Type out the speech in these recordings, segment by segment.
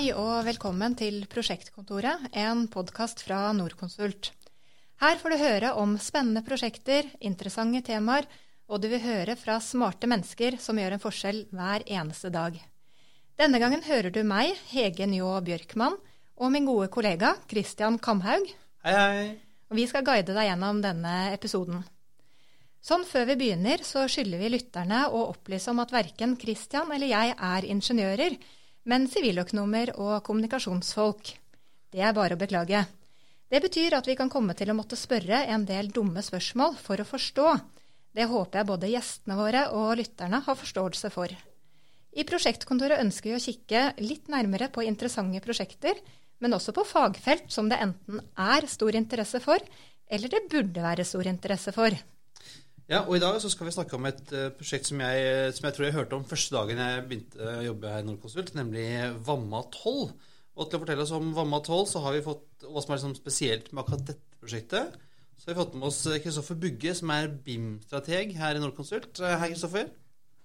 Hei og velkommen til Prosjektkontoret, en podkast fra Norconsult. Her får du høre om spennende prosjekter, interessante temaer, og du vil høre fra smarte mennesker som gjør en forskjell hver eneste dag. Denne gangen hører du meg, Hege Njå Bjørkmann, og min gode kollega Christian Kamhaug. Hei, hei. Og vi skal guide deg gjennom denne episoden. Sånn før vi begynner, så skylder vi lytterne å opplyse om at verken Christian eller jeg er ingeniører, men siviløkonomer og kommunikasjonsfolk. Det er bare å beklage. Det betyr at vi kan komme til å måtte spørre en del dumme spørsmål for å forstå. Det håper jeg både gjestene våre og lytterne har forståelse for. I prosjektkontoret ønsker vi å kikke litt nærmere på interessante prosjekter, men også på fagfelt som det enten er stor interesse for, eller det burde være stor interesse for. Ja, og I dag så skal vi snakke om et uh, prosjekt som jeg, som jeg, tror jeg hørte om første dagen jeg begynte å jobbe her i Nordkonsult, nemlig Vamma 12. Og til å fortelle oss om Vamma 12, så har vi fått hva som er liksom spesielt med akkurat dette prosjektet. Så har vi fått med oss Kristoffer Bugge, som er BIM-strateg her i Nordkonsult. Eh, hei, Kristoffer.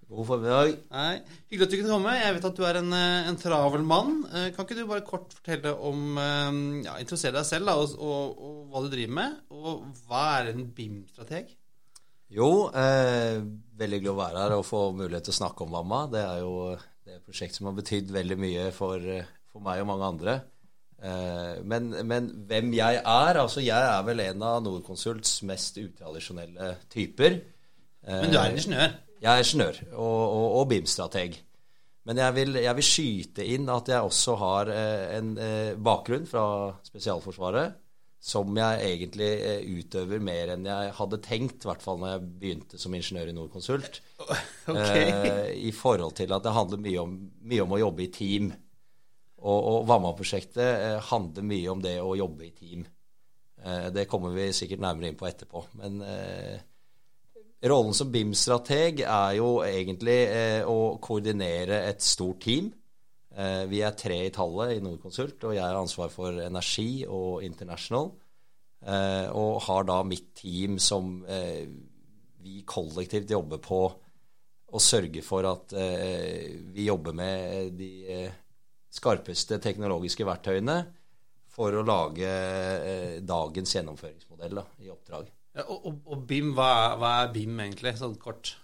God formiddag. Hei. Hyggelig at du kunne komme. Jeg vet at du er en, eh, en travel mann. Kan ikke du bare kort fortelle om ja, Interessere deg selv da, og, og, og, hva du driver med? Og hva er en BIM-strateg? Jo, eh, veldig glad å være her og få mulighet til å snakke om Mamma. Det er jo det er et prosjekt som har betydd veldig mye for, for, meg og mange andre. Eh, men, men, hvem jeg er Altså, jeg er vel en av Nordkonsults mest utradisjonelle typer. Eh, men du er ingeniør? Jeg er ingeniør og, og, og BIM-strateg. Men jeg vil, jeg vil, skyte inn at jeg også har eh, en eh, bakgrunn fra Spesialforsvaret som jeg egentlig eh, utøver mer enn jeg hadde tenkt, i hvert fall når jeg begynte som ingeniør i Nordkonsult. Okay. Eh, I forhold til at det handler mye om, mye om å jobbe i team. Og, og Vamma-prosjektet eh, handler mye om det å jobbe i team. Eh, det kommer vi sikkert nærmere inn på etterpå. Men eh, rollen som BIM-strateg er jo egentlig eh, å koordinere et stort team. Eh, vi er tre i tallet i Nordkonsult, og jeg har ansvar for energi og international. Eh, og har da mitt team som eh, vi kollektivt jobber på å sørge for at vi jobber med de skarpeste teknologiske verktøyene for å lage dagens gjennomføringsmodell da, i oppdrag. Ja, og, og, BIM, hva er, hva er BIM egentlig, sånn kort?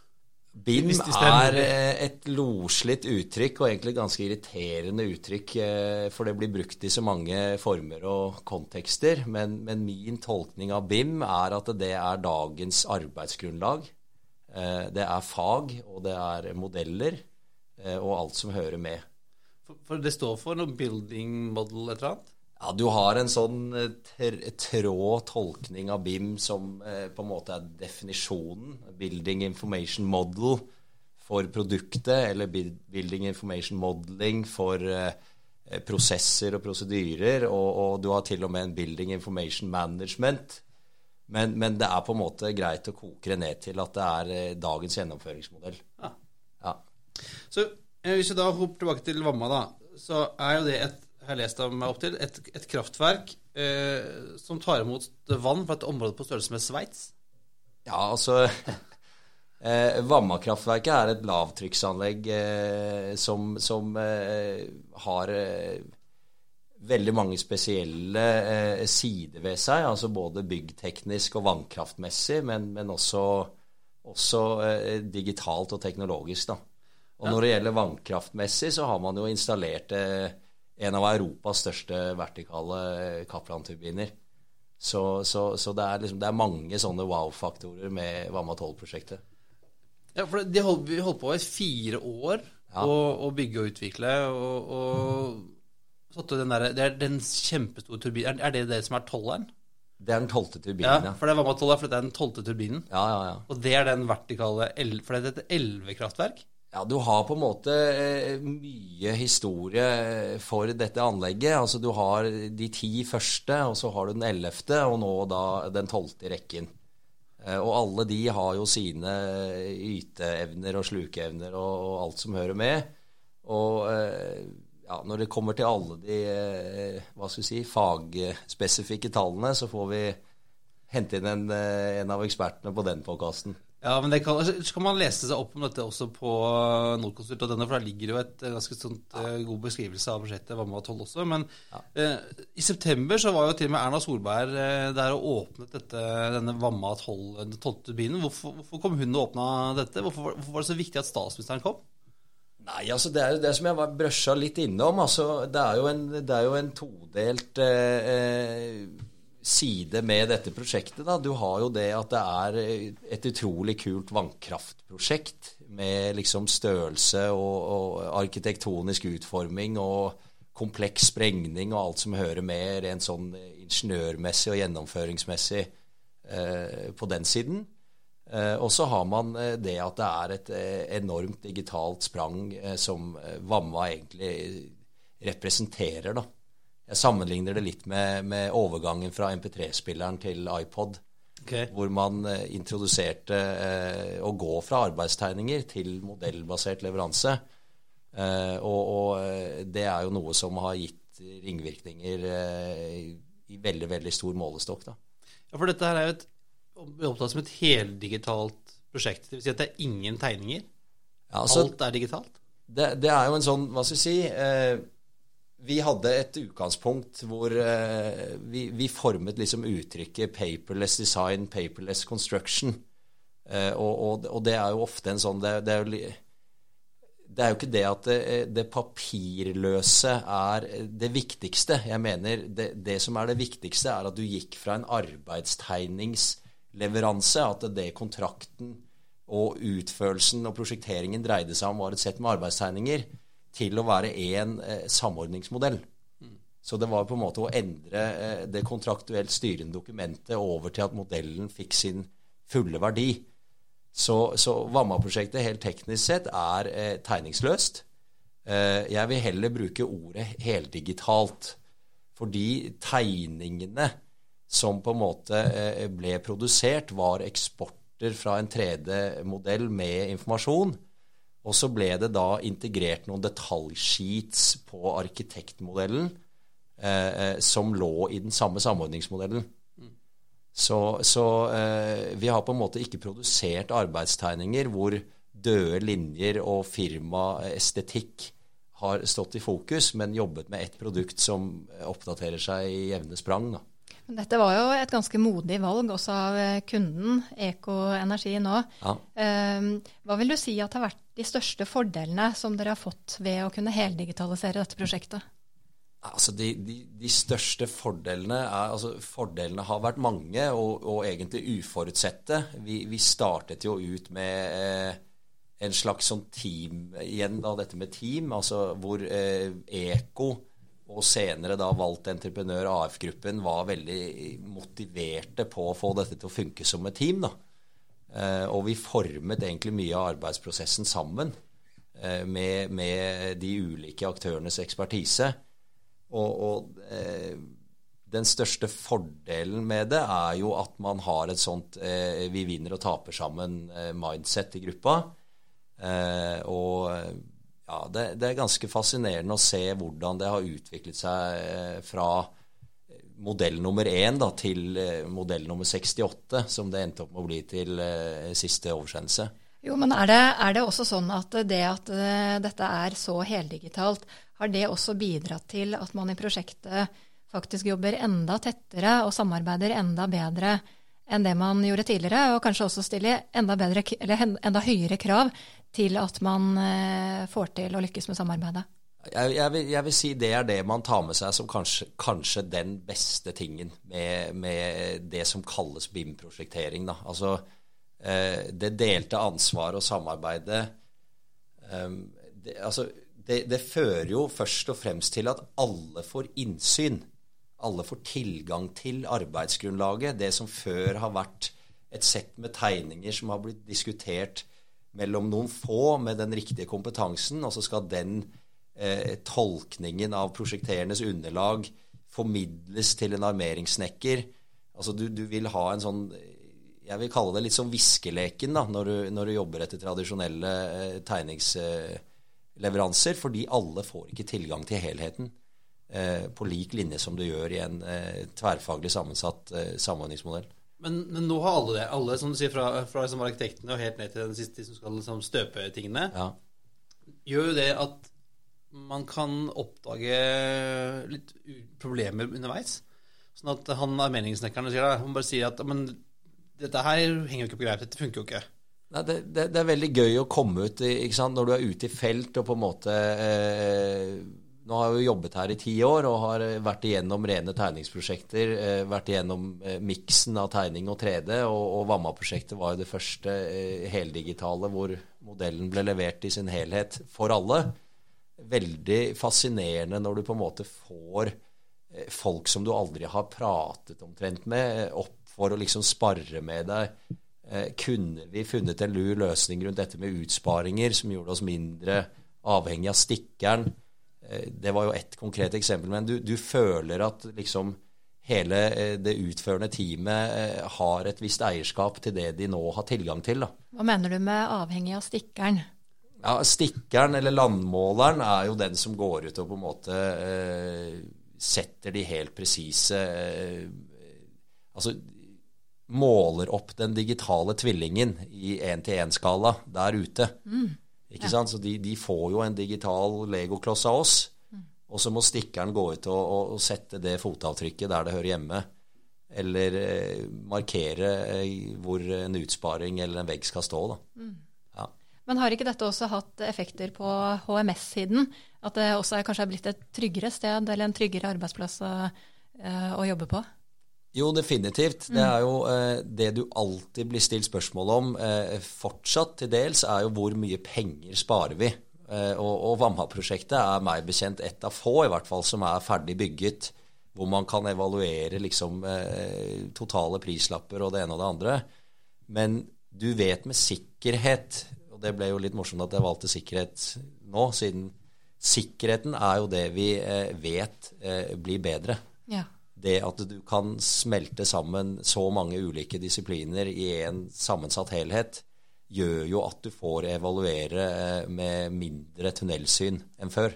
BIM er eh, et loslitt uttrykk, og egentlig ganske irriterende uttrykk, eh, for det blir brukt i så mange former og kontekster. Men, men min tolkning av BIM er at det er dagens arbeidsgrunnlag. Eh, det er fag, og det er modeller, og alt som hører med. For, for det står for noe building model et eller annet? Ja, Du har en sånn eh, trå tolkning av BIM som eh, på en måte er definisjonen. Building Information Model for produktet, eller Building Information Modeling for eh, prosesser og prosedyrer. Og, og, du har til og med en Building Information Management. Men, men, det er på en måte greit å koke det ned til at det er eh, dagens gjennomføringsmodell. Ja. ja. Så hvis vi da hopper tilbake til Vamma, da, så er jo det et har jeg lest meg opp til, et, et kraftverk eh, som tar imot vann fra et område på størrelse med Sveits? Ja, altså eh, Vamma-kraftverket er et lavtrykksanlegg eh, som, som eh, har eh, veldig mange spesielle eh, sider ved seg. Altså både byggteknisk og vannkraftmessig, men, men også, også digitalt og teknologisk. da. Og når det gjelder vannkraftmessig, så har man jo installert eh, en av Europas største vertikale Kaplan-turbiner. Så, så, så det, er liksom, det, er mange sånne wow-faktorer med Vamma 12-prosjektet. Ja, for de holdt, Vi holdt på i fire år ja. å, å, bygge og utvikle. og, og den der, Det er den kjempestore turbinen. Er, det det som er tolleren? Det er den tolvte turbinen, ja. ja. For det er Vamma 12 for det er den tolvte turbinen. Ja, ja, ja. Og det er den vertikale For det er et elvekraftverk? Ja, du har på en måte eh, mye historie for dette anlegget. Altså du har de ti første, og så har du den ellevte, og nå da den tolvte i rekken. Eh, og alle de har jo sine yteevner og slukeevner og, og alt som hører med. Og eh, ja, når det kommer til alle de hva skal vi si, fagspesifikke tallene, så får vi hente inn en, en av ekspertene på den podkasten. Ja, men kan, så kan man lese seg opp om dette også på Nordkonsult og denne, for der ligger jo et ganske sånt ja. god beskrivelse av prosjektet 12 også. Men ja. eh, i september så var jo til og med Erna Solberg eh, der og åpnet dette, denne Vamma 12-turbinen. Hvorfor, hvorfor, kom hun og åpna dette? Hvorfor, hvorfor, var det så viktig at statsministeren kom? Nei, altså det er jo det som jeg var brøsja litt innom. altså Det er jo en, det er jo en todelt eh, eh side med dette prosjektet. Da. Du har jo det at det er et utrolig kult vannkraftprosjekt med liksom størrelse og, og, arkitektonisk utforming og kompleks sprengning og alt som hører med rent sånn ingeniørmessig og gjennomføringsmessig eh, på den siden. Eh, og så har man eh, det at det er et eh, enormt digitalt sprang eh, som Vamma egentlig representerer. da. Jeg sammenligner det litt med, med overgangen fra MP3-spilleren til iPod. Okay. Hvor man eh, introduserte eh, å gå fra arbeidstegninger til modellbasert leveranse. Eh, og, og, eh, det er jo noe som har gitt ringvirkninger eh, i veldig, veldig stor målestokk. Da. Ja, for dette her er jo et, opptatt som et heldigitalt prosjekt. Det vil si at det er ingen tegninger? Ja, altså, Alt er digitalt? Det, det, er jo en sånn, hva skal vi si eh, vi hadde et utgangspunkt hvor uh, vi, vi, formet liksom uttrykket 'paperless design, paperless construction'. Uh, og, og, og, det er jo ofte en sånn Det, det, er, jo, det er, jo, ikke det at det, det, papirløse er det viktigste. Jeg mener det, som er det viktigste, er at du gikk fra en arbeidstegningsleveranse, at det kontrakten og utførelsen og prosjekteringen dreide seg om, var et sett med arbeidstegninger til å være én eh, samordningsmodell. Mm. Så det var på en måte å endre eh, det kontraktuelt styrende dokumentet over til at modellen fikk sin fulle verdi. Så, så Vamma-prosjektet helt teknisk sett er eh, tegningsløst. Eh, jeg vil heller bruke ordet heldigitalt. Fordi tegningene som på en måte eh, ble produsert, var eksporter fra en 3D-modell med informasjon og så ble det da integrert noen detaljsheets på arkitektmodellen eh, eh, som lå i den samme samordningsmodellen. Så, så eh, vi har på en måte ikke produsert arbeidstegninger hvor døde linjer og firmaestetikk har stått i fokus, men jobbet med ett produkt som oppdaterer seg i jevne sprang. da. Dette var jo et ganske modig valg også av eh, kunden, Eko Energi nå. Ja. Ehm, hva vil du si at har vært de største fordelene som dere har fått ved å kunne heldigitalisere dette prosjektet? Altså de, de, de største fordelene er, altså Fordelene har vært mange og, og egentlig uforutsette. Vi, vi, startet jo ut med eh, en slags sånn team igjen, da, dette med team, altså hvor eh, Eko og senere da valgt entreprenør AF-gruppen var veldig motiverte på å få dette til å funke som et team. da. Eh, og vi formet egentlig mye av arbeidsprosessen sammen eh, med, med, de ulike aktørenes ekspertise. Og, og eh, den største fordelen med det er jo at man har et sånt vi vinner og taper sammen-mindset i gruppa. Og ja, det, det, er ganske fascinerende å se hvordan det har utviklet seg eh, fra eh, modell nummer én da, til eh, modell nummer 68, som det endte opp med å bli til siste oversendelse. Jo, men er det, er det, også sånn at det at dette er så heldigitalt, har det også bidratt til at man i prosjektet faktisk jobber enda tettere og samarbeider enda bedre enn det man gjorde tidligere, og kanskje også stille enda, bedre, enda høyere krav til at man eh, får til å lykkes med samarbeidet? Jeg, jeg, vil, jeg, vil, si det er det man tar med seg som kanskje, kanskje den beste tingen med, med det som kalles BIM-prosjektering. Altså eh, det delte ansvaret og samarbeidet eh, det, altså, det, det, fører jo først og fremst til at alle får innsyn. Alle får tilgang til arbeidsgrunnlaget. Det som før har vært et sett med tegninger som har blitt diskutert mellom noen få med den riktige kompetansen, og så skal den eh, tolkningen av prosjekterendes underlag formidles til en armeringssnekker. Altså du, du, vil ha en sånn Jeg vil kalle det litt som viskeleken da, når du, når du jobber etter tradisjonelle eh, tegningsleveranser, fordi alle får ikke tilgang til helheten eh, på lik linje som du gjør i en eh, tverrfaglig sammensatt eh, samordningsmodell. Men, men, nå har alle det. Alle, som du sier, fra, fra liksom arkitektene og helt ned til den siste som skal liksom støpe tingene, Ja. gjør jo det at man kan oppdage litt problemer underveis. Sånn at han armeringssnekkeren sier det, han bare sier at men dette her henger jo ikke på greip, dette funker jo ikke. Nei, det, det, det er veldig gøy å komme ut ikke sant? når du er ute i felt og på en måte eh, Nå har jeg jo jobbet her i ti år og har eh, vært igjennom rene tegningsprosjekter. Eh, vært igjennom eh, miksen av tegning og 3D, og, og Vamma-prosjektet var jo det første heldigitale hvor modellen ble levert i sin helhet for alle. Veldig fascinerende når du på en måte får folk som du aldri har pratet omtrent med, opp for å liksom sparre med deg. Kunne vi funnet en lur løsning rundt dette med utsparinger som gjorde oss mindre avhengig av stikkeren? Eh, det var jo ett konkret eksempel, men du, du føler at liksom hele eh, det utførende teamet eh, har et visst eierskap til det de nå har tilgang til. da. Hva mener du med avhengig av stikkeren? Ja, Stikkeren eller landmåleren er jo den som går ut og på en måte eh, setter de helt presise eh, Altså måler opp den digitale tvillingen i én-til-én-skala der ute. Ikke sant? Så de, de får jo en digital legokloss av oss. Og så må stikkeren gå ut og, og, og sette det fotavtrykket der det hører hjemme. Eller eh, markere eh, hvor en utsparing eller en vegg skal stå. da. Ja. Men har ikke dette også hatt effekter på HMS-siden? At det også er, kanskje er blitt et tryggere sted eller en tryggere arbeidsplass å, eh, å jobbe på? Jo, definitivt. Det er jo eh, det du alltid blir stilt spørsmål om, eh, fortsatt til dels, er jo hvor mye penger sparer vi. Eh, og og Vamma-prosjektet er meg bekjent ett av få, i hvert fall, som er ferdig bygget, hvor man kan evaluere liksom eh, totale prislapper og det ene og det andre. Men du vet med sikkerhet, og det ble jo litt morsomt at jeg valgte sikkerhet nå, siden sikkerheten er jo det vi eh, vet blir bedre Ja. Det at du kan smelte sammen så mange ulike disipliner i en sammensatt helhet, gjør jo at du får evaluere eh, med mindre tunnelsyn enn før.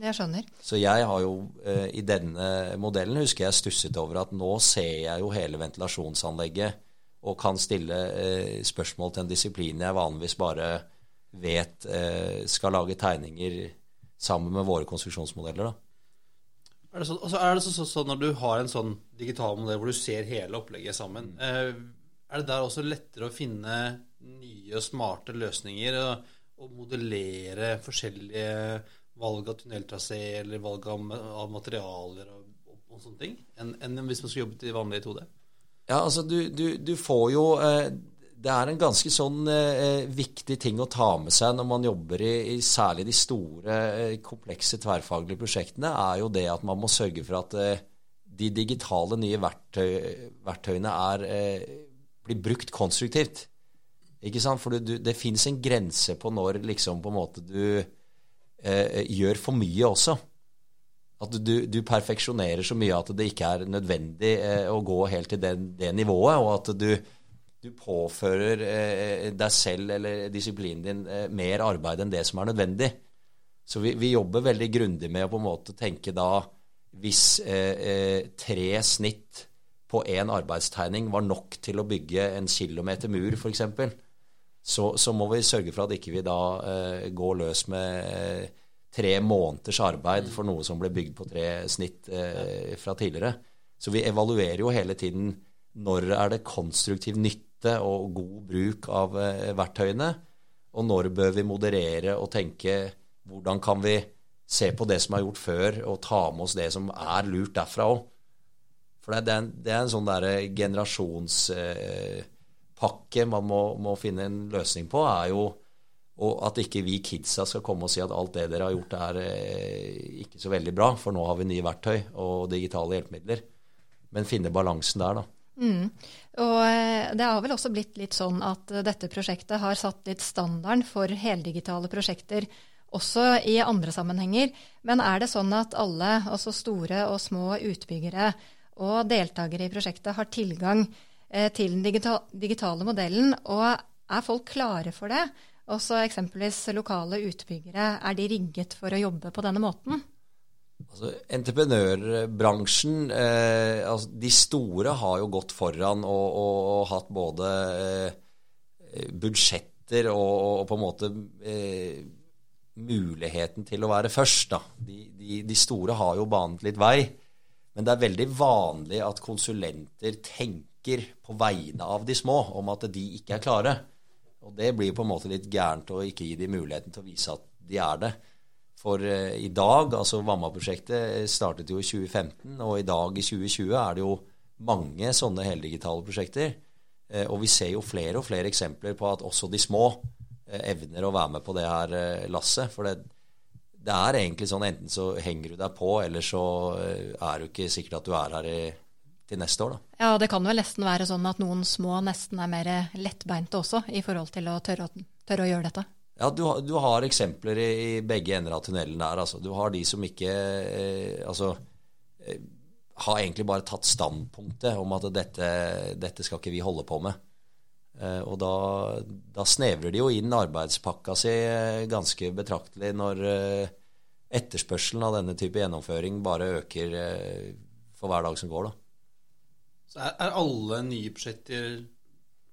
Jeg skjønner. Så jeg har jo eh, i denne modellen husker jeg stusset over at nå ser jeg jo hele ventilasjonsanlegget og kan stille eh, spørsmål til en disiplin jeg vanligvis bare vet eh, skal lage tegninger sammen med våre konstruksjonsmodeller. da. Er det, så, altså er det så, så, sånn når du har en sånn digital modell hvor du ser hele opplegget sammen, mm. er det der også lettere å finne nye og smarte løsninger og, og modellere forskjellige valg av tunneltrasé eller valg av, av materialer og, og, og sånne ting, enn en hvis man skulle jobbet i vanlig 2D? Ja, altså du, du, du får jo eh, Det er en ganske sånn eh, viktig ting å ta med seg når man jobber i, i særlig de store, eh, komplekse tverrfaglige prosjektene, er jo det at man må sørge for at eh, de digitale nye verktøy, verktøyene er, eh, blir brukt konstruktivt. Ikke sant? For du, det fins en grense på når liksom på en måte du eh, gjør for mye også. At du, du perfeksjonerer så mye at det ikke er nødvendig eh, å gå helt til det, det nivået, og at du, du påfører eh, deg selv eller disiplinen din eh, mer arbeid enn det som er nødvendig. Så vi, vi jobber veldig grundig med å på en måte tenke da Hvis eh, eh, tre snitt på én arbeidstegning var nok til å bygge en kilometer mur, f.eks., så, så må vi sørge for at ikke vi da eh, går løs med eh, tre måneders arbeid for noe som ble bygd på tre snitt eh, fra tidligere. Så vi evaluerer jo hele tiden når er det konstruktiv nytte og god bruk av eh, verktøyene, og når bør vi moderere og tenke hvordan kan vi se på det som er gjort før, og ta med oss det som er lurt derfra òg. For det, er en, det er en sånn derre generasjonspakke man må, må finne en løsning på, er jo og at ikke vi kidsa skal komme og si at alt det dere har gjort, er eh, ikke så veldig bra, for nå har vi nye verktøy og digitale hjelpemidler. Men finne balansen der, da. Mm. Og eh, det har vel også blitt litt sånn at eh, dette prosjektet har satt litt standarden for heldigitale prosjekter også i andre sammenhenger. Men er det sånn at alle, også store og små utbyggere og deltakere i prosjektet, har tilgang eh, til den digitale modellen? Og er folk klare for det? Også eksempelvis lokale utbyggere, er de rigget for å jobbe på denne måten? Altså, entreprenørbransjen eh, altså, De store har jo gått foran og, og, og hatt både eh, budsjetter og, og, på en måte eh, muligheten til å være først. De, de, de, store har jo banet litt vei. Men det er veldig vanlig at konsulenter tenker på vegne av de små om at de ikke er klare. Og det blir på en måte litt gærent å ikke gi dem muligheten til å vise at de er det. For uh, i dag, altså Vamma-prosjektet startet jo i 2015, og i dag i 2020 er det jo mange sånne heldigitale prosjekter. Uh, og vi ser jo flere og flere eksempler på at også de små evner å være med på det her lasset. For det, det, er egentlig sånn enten så henger du deg på, eller så er du ikke sikkert at du er her i, til neste år. Da. Ja, det kan vel nesten være sånn at noen små nesten er mer lettbeinte også, i forhold til å tørre, tørre å gjøre dette. Ja, du, du, har eksempler i, i, begge ender av tunnelen der. Altså. Du har de som ikke eh, Altså eh, har egentlig bare tatt standpunktet om at dette, dette skal ikke vi holde på med. Eh, og da, da, snevrer de jo inn arbeidspakka si eh, ganske betraktelig når eh, etterspørselen av denne type gjennomføring bare øker eh, for hver dag som går. da. Så er, er alle nye prosjekter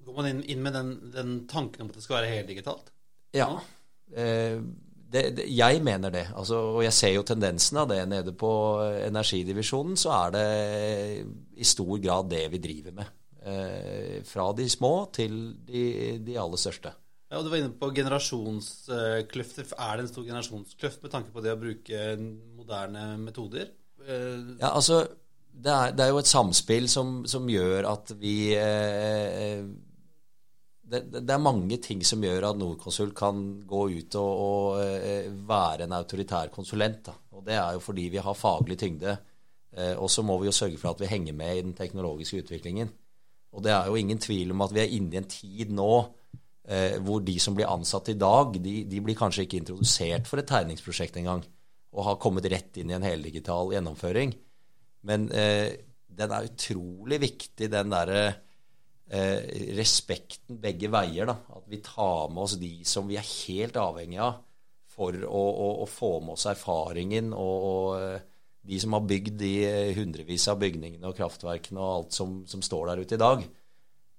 Går man inn, inn med den, den tanken om at det skal være heldigitalt? Ja. Eh, det, det, jeg mener det. Altså, og jeg ser jo tendensen av det nede på energidivisjonen. Så er det i stor grad det vi driver med. Eh, fra de små til de, de aller største. Ja, og Du var inne på generasjonskløfter. Er det en stor generasjonskløft med tanke på det å bruke moderne metoder? Eh, ja, altså det er, det er jo et samspill som, som gjør at vi eh, det, det, er mange ting som gjør at Norconsult kan gå ut og, og eh, være en autoritær konsulent. Da. Og Det er jo fordi vi har faglig tyngde. Eh, og så må vi jo sørge for at vi henger med i den teknologiske utviklingen. Og det er jo ingen tvil om at vi er inne i en tid nå eh, hvor de som blir ansatt i dag, de, de, blir kanskje ikke introdusert for et tegningsprosjekt engang. Og har kommet rett inn i en heldigital gjennomføring. Men eh, den er utrolig viktig, den derre eh, respekten begge veier. Da. At vi tar med oss de som vi er helt avhengige av for å, å, å få med oss erfaringen og, og, eh, de som har bygd de hundrevis av bygningene og kraftverkene og alt som, som, står der ute i dag.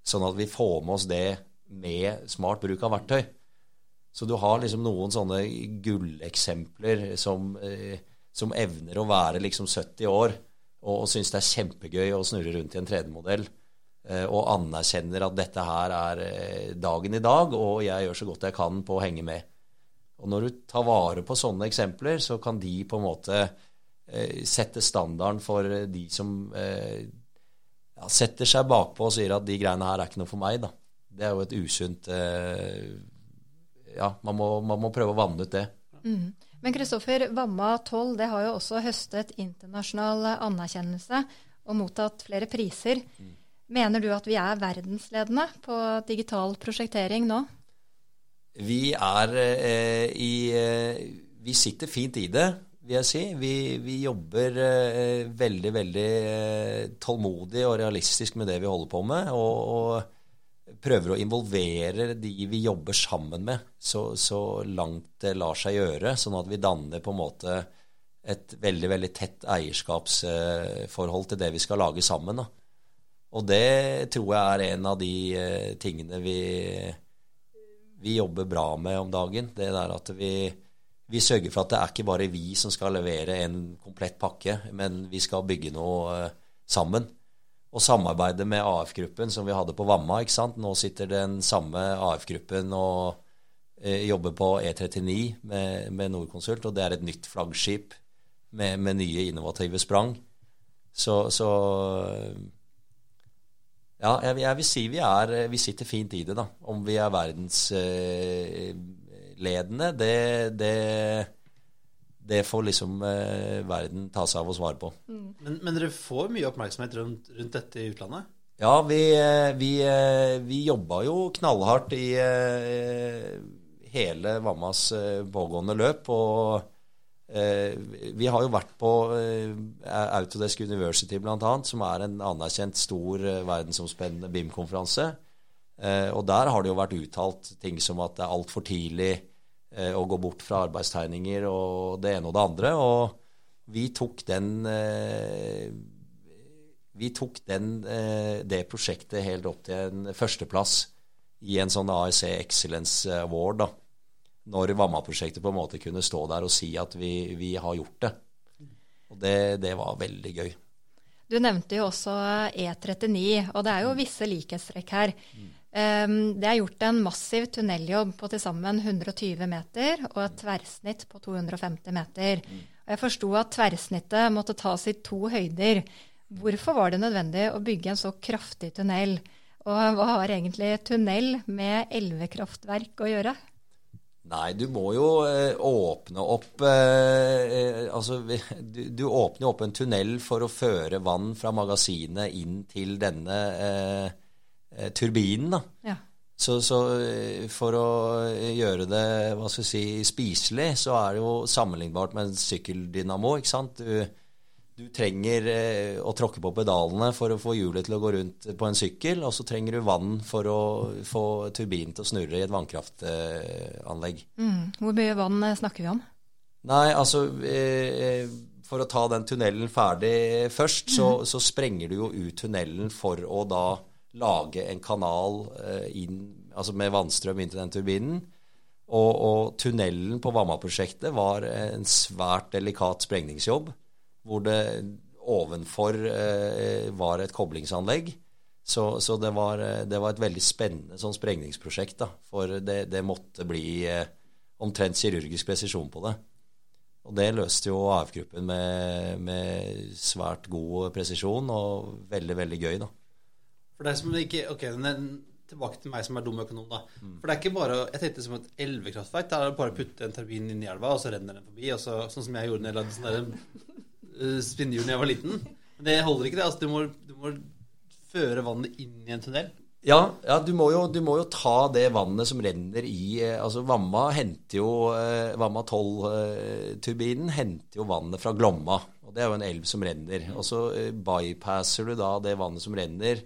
Sånn at vi får med oss det med smart bruk av verktøy. Så du har liksom noen sånne gulleksempler som, eh, som evner å være liksom 70 år og, og syns det er kjempegøy å snurre rundt i en 3D-modell. Eh, og anerkjenner at dette her er eh, dagen i dag, og jeg gjør så godt jeg kan på å henge med. Og når du tar vare på sånne eksempler, så kan de på en måte eh, sette standarden for de som ja, setter seg bakpå og sier at de greiene her er ikke noe for meg. Da. Det er jo et usunt Ja, man må, man må, prøve å vanne ut det. Mm. Men Kristoffer, Vamma 12 det har jo også høstet internasjonal anerkjennelse og mottatt flere priser. Mm. Mener du at vi er verdensledende på digital prosjektering nå? Vi er eh, i eh, Vi sitter fint i det, vil jeg si. Vi, vi jobber eh, veldig, veldig eh, tålmodig og realistisk med det vi holder på med. Og, og prøver å involvere de vi jobber sammen med, så, så, langt det lar seg gjøre. Sånn at vi danner på en måte et veldig, veldig tett eierskapsforhold til det vi skal lage sammen. da. Og det tror jeg er en av de eh, tingene vi, vi jobber bra med om dagen. Det der at vi, vi, sørger for at det er ikke bare vi som skal levere en komplett pakke, men vi skal bygge noe eh, sammen. Og samarbeide med AF-gruppen som vi hadde på Vamma. ikke sant? Nå sitter den samme AF-gruppen og eh, jobber på E39 med, med Norconsult, og det er et nytt flaggskip med, med nye innovative sprang. Så, så ja, jeg, jeg, vil si vi, er, vi sitter fint i det, da. Om vi er verdensledende, det, det, det får liksom eh, verden ta seg av å svare på. Mm. Men, men, dere får mye oppmerksomhet rundt, rundt dette i utlandet? Ja, vi, eh, vi, eh, vi jobba jo knallhardt i hele Vammas pågående løp. og Eh, vi har jo vært på eh, Autodesk University bl.a., som er en anerkjent stor eh, verdensomspennende BIM-konferanse. Og der har det jo vært uttalt ting som at det er altfor tidlig å gå bort fra arbeidstegninger og det ene og det andre. Og, vi tok den eh, Vi tok den, eh, det prosjektet helt opp til en førsteplass i en sånn ASE Excellence Award. da, Når Vamma-prosjektet på en måte kunne stå der og si at vi, vi har gjort det. Og det, det var veldig gøy. Du nevnte jo også E39, og det er jo visse likhetstrekk her. Um, det er gjort en massiv tunneljobb på til sammen 120 meter og et tverrsnitt på 250 meter. Og jeg forsto at tverrsnittet måtte tas i to høyder. Hvorfor var det nødvendig å bygge en så kraftig tunnel? Og hva har egentlig tunnel med elvekraftverk å gjøre? Nei, du må jo eh, åpne opp eh, eh Altså, du, du, åpner jo opp en tunnel for å føre vann fra magasinet inn til denne eh, turbinen, da. Ja. Så, så, for å gjøre det hva skal jeg si, spiselig, så er det jo sammenlignbart med en sykkeldynamo. ikke sant? Du, du trenger eh, å tråkke på pedalene for å få hjulet til å gå rundt på en sykkel, og så trenger du vann for å få turbinen til å snurre i et vannkraftanlegg. Mm. Hvor mye vann eh, snakker vi om? Nei, altså eh, For å ta den tunnelen ferdig først, så, mm. så, sprenger du jo ut tunnelen for å da lage en kanal inn, altså med vannstrøm inn til den turbinen. Og, og tunnelen på Vamma-prosjektet var en svært delikat sprengningsjobb hvor det ovenfor eh, var et koblingsanlegg. Så, så det, var, eh, det, var, et veldig spennende sånn sprengningsprosjekt. Da, for det, det måtte bli eh, omtrent kirurgisk presisjon på det. Og det løste jo AF-gruppen med, med, svært god presisjon og veldig, veldig gøy, da. For er som ikke, ok, Tilbake til meg som er dum økonom, da. Mm. For det er ikke bare Jeg tenkte som et elvekraftverk. Da er det bare å putte en turbin inn i elva, og så renner den forbi. Og så, sånn som jeg gjorde når jeg lagde sånn uh, spinnehjul da jeg var liten. Men det holder ikke, det. Altså, du, må, du må føre vannet inn i en tunnel. Ja, ja du, må jo, du, må jo, ta det vannet som renner i eh, altså Vamma henter jo eh, Vamma 12-turbinen henter jo vannet fra Glomma. og Det er jo en elv som renner. Og så eh, bypasser du da det vannet som renner,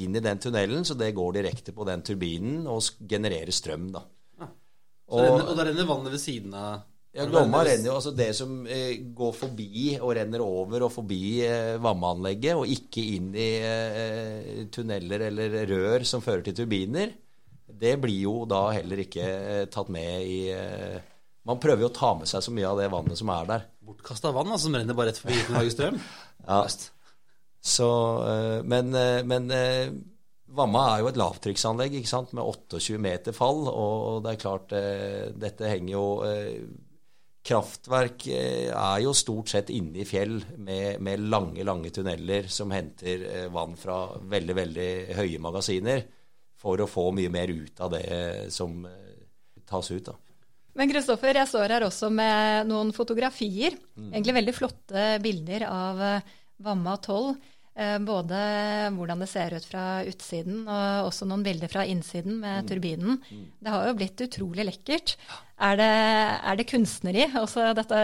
inn i den tunnelen, så det går direkte på den turbinen og genererer strøm. da. Ja. Og, renner, og da renner vannet ved siden av ja, Glomma renner jo altså det som eh, går forbi og renner over og forbi eh, vannanlegget, og ikke inn i eh, tunneler eller rør som fører til turbiner, det blir jo da heller ikke eh, tatt med i eh, Man prøver jo å ta med seg så mye av det vannet som er der. Bortkasta vann altså, som renner bare rett forbi uten å lage strøm? ja. Så, eh, men, men Vamma er jo et lavtrykksanlegg ikke sant, med 28 meter fall, og det er klart dette henger jo Kraftverk eh, er jo stort sett inne i fjell med, med lange, lange tunneler som henter eh, vann fra veldig, veldig høye magasiner for å få mye mer ut av det som eh, tas ut. da. Men Kristoffer, jeg står her også med noen fotografier. Mm. Egentlig veldig flotte bilder av Vamma 12. Eh, både hvordan det ser ut fra utsiden, og også noen bilder fra innsiden med mm. turbinen. Mm. Det har jo blitt utrolig lekkert. Er det, er det kunstneri, også dette,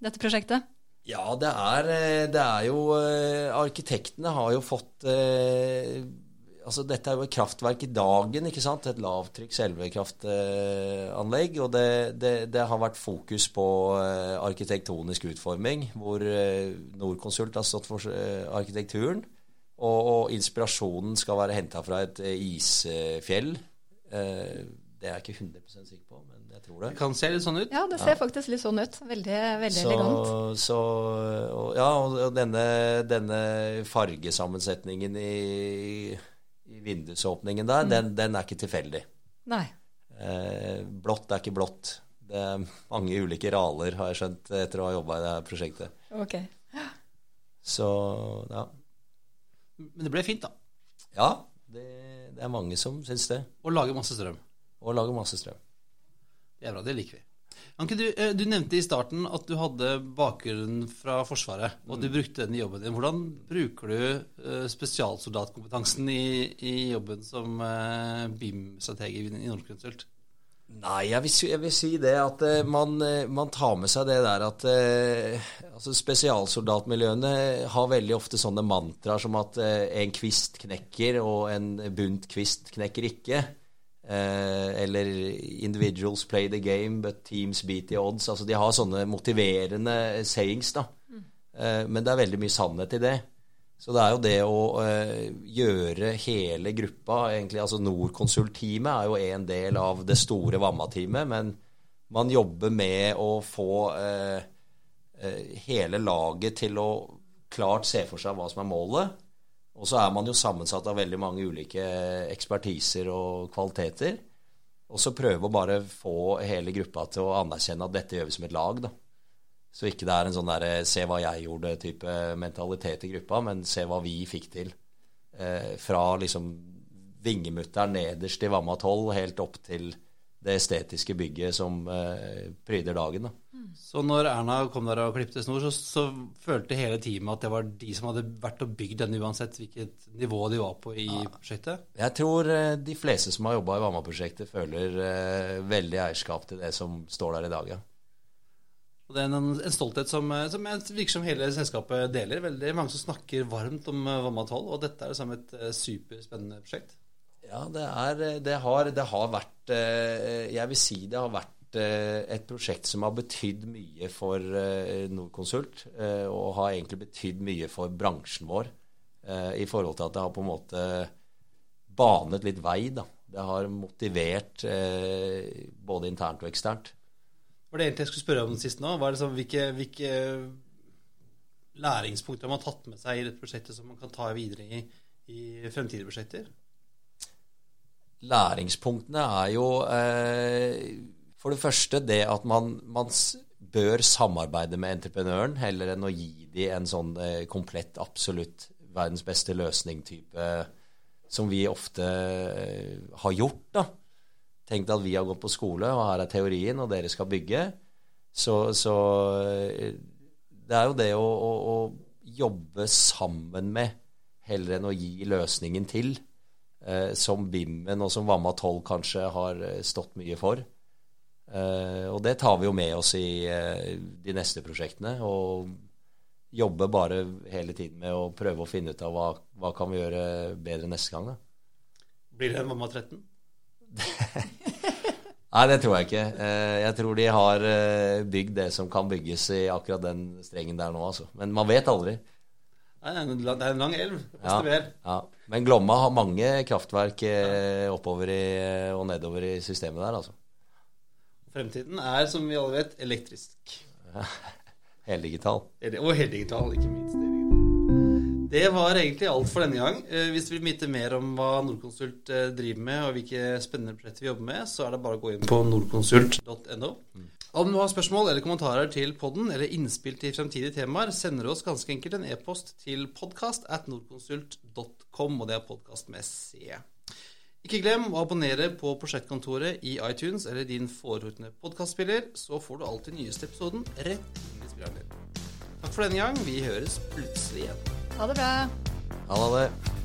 dette, prosjektet? Ja, det er, eh, det er jo eh, Arkitektene har jo fått altså Dette er jo et kraftverk i dagen, ikke sant? et lavtrykk elvekraftanlegg. Og det, det, det, har vært fokus på eh, arkitektonisk utforming, hvor eh, Norconsult har stått for eh, arkitekturen. Og, og inspirasjonen skal være henta fra et isfjell. Det er jeg ikke 100% sikker på, men jeg tror det. Det kan se litt sånn ut. Ja, det ser ja. faktisk litt sånn ut. Veldig, veldig så, elegant. Så, og, ja, og denne, denne fargesammensetningen i i vindusåpningen der, mm. den, den, er ikke tilfeldig. Nei. Eh, blått er ikke blått. Det er mange ulike raler, har jeg skjønt, etter å ha jobba i det her prosjektet. Ok. Så, ja. Men det ble fint, da. Ja, det, det er mange som syns det. Og lager masse strøm. Og lager masse strøm. Det er bra, det liker vi. Anke, du, eh, du, nevnte i starten at du hadde bakgrunn fra Forsvaret, og at du mm. brukte den i jobben din. Hvordan bruker du uh, spesialsoldatkompetansen i, i, jobben som uh, BIM-strateg i Nordkonsult? Nei, jeg vil, jeg vil, si det at man, man, tar med seg det der at altså Spesialsoldatmiljøene har veldig ofte sånne mantraer som at en kvist knekker, og en bunt kvist knekker ikke. Eh, eller 'individuals play the game, but teams beat the odds'. Altså De har sånne motiverende sayings. da. Eh, men det er veldig mye sannhet i det. Så det er jo det å eh, gjøre hele gruppa egentlig, altså Norconsult-teamet er jo en del av det store Vamma-teamet, men man jobber med å få eh, eh, hele laget til å klart se for seg hva som er målet. Og så er man jo sammensatt av veldig mange ulike ekspertiser og kvaliteter. Og så prøve å bare få hele gruppa til å anerkjenne at dette gjør vi som et lag. da. Så ikke det er en sånn derre 'se hva jeg gjorde'-type mentalitet i gruppa, men se hva vi fikk til. Eh, fra liksom vingemutteren nederst i Vamma 12 helt opp til det estetiske bygget som eh, pryder dagen. da. Så når Erna kom der og klippte snor, så, så følte hele teamet at det var de som hadde vært og bygd denne, uansett hvilket nivå de var på i prosjektet? Jeg tror eh, de fleste som har jobba i Vamma-prosjektet, føler eh, veldig eierskap til det som står der i dag, ja. Og det er en, en stolthet som, eh, som virker som hele selskapet deler. Veldig mange som snakker varmt om eh, Vamma 12, og dette er liksom et superspennende prosjekt. Ja, det, er, det, har, det har vært Jeg vil si det har vært eh, et prosjekt som har betydd mye for eh, Norconsult, og har egentlig betydd mye for bransjen vår. I forhold til at det har på en måte banet litt vei. da. Det har motivert både internt og eksternt. Var det egentlig jeg skulle spørre om sist nå? Var det så, hvilke, hvilke læringspunkter har man tatt med seg i dette prosjektet som man kan ta videre i, i fremtidige prosjekter? Læringspunktene er jo eh, for det første det at man, man, bør samarbeide med entreprenøren heller enn å gi dem en sånn eh, komplett, absolutt verdens beste løsning-type som vi ofte eh, har gjort. da. Tenk at vi har gått på skole, og her er teorien, og dere skal bygge. Så, så eh, det er jo det å, å, å jobbe sammen med heller enn å gi løsningen til eh, som Bimmen og som Vamma 12 kanskje har stått mye for. Eh, og det tar vi jo med oss i eh, de neste prosjektene. Og jobber bare hele tiden med å prøve å finne ut av hva, hva kan vi gjøre bedre neste gang. Da. Blir det Mamma 13? Nei, det tror jeg ikke. Eh, jeg tror de har bygd det som kan bygges i akkurat den strengen der nå, altså. Men man vet aldri. Nei, det er en lang elv. Ja, ja. Men Glomma har mange kraftverk oppover i, og nedover i systemet der, altså. Fremtiden er, som vi alle vet, elektrisk. Heldigital. Og heldigital, ikke minst. Det var egentlig alt for denne gang. Hvis du vil vite mer om hva Nordkonsult driver med, og hvilke spennende prosjekter vi jobber med, så er det bare å gå inn på nordkonsult.no. Om du har spørsmål eller kommentarer til podden eller innspill til fremtidige temaer, sender du oss ganske enkelt en e-post til podkast at nordkonsult.com, og det er podkast med C. Ikke glem å abonnere på Prosjektkontoret i iTunes eller din foretrukne podkastspiller, så får du alltid nyeste episoden rett inn i spilleren din. Takk for denne gang. Vi høres plutselig igjen. Ha det bra. Ha det.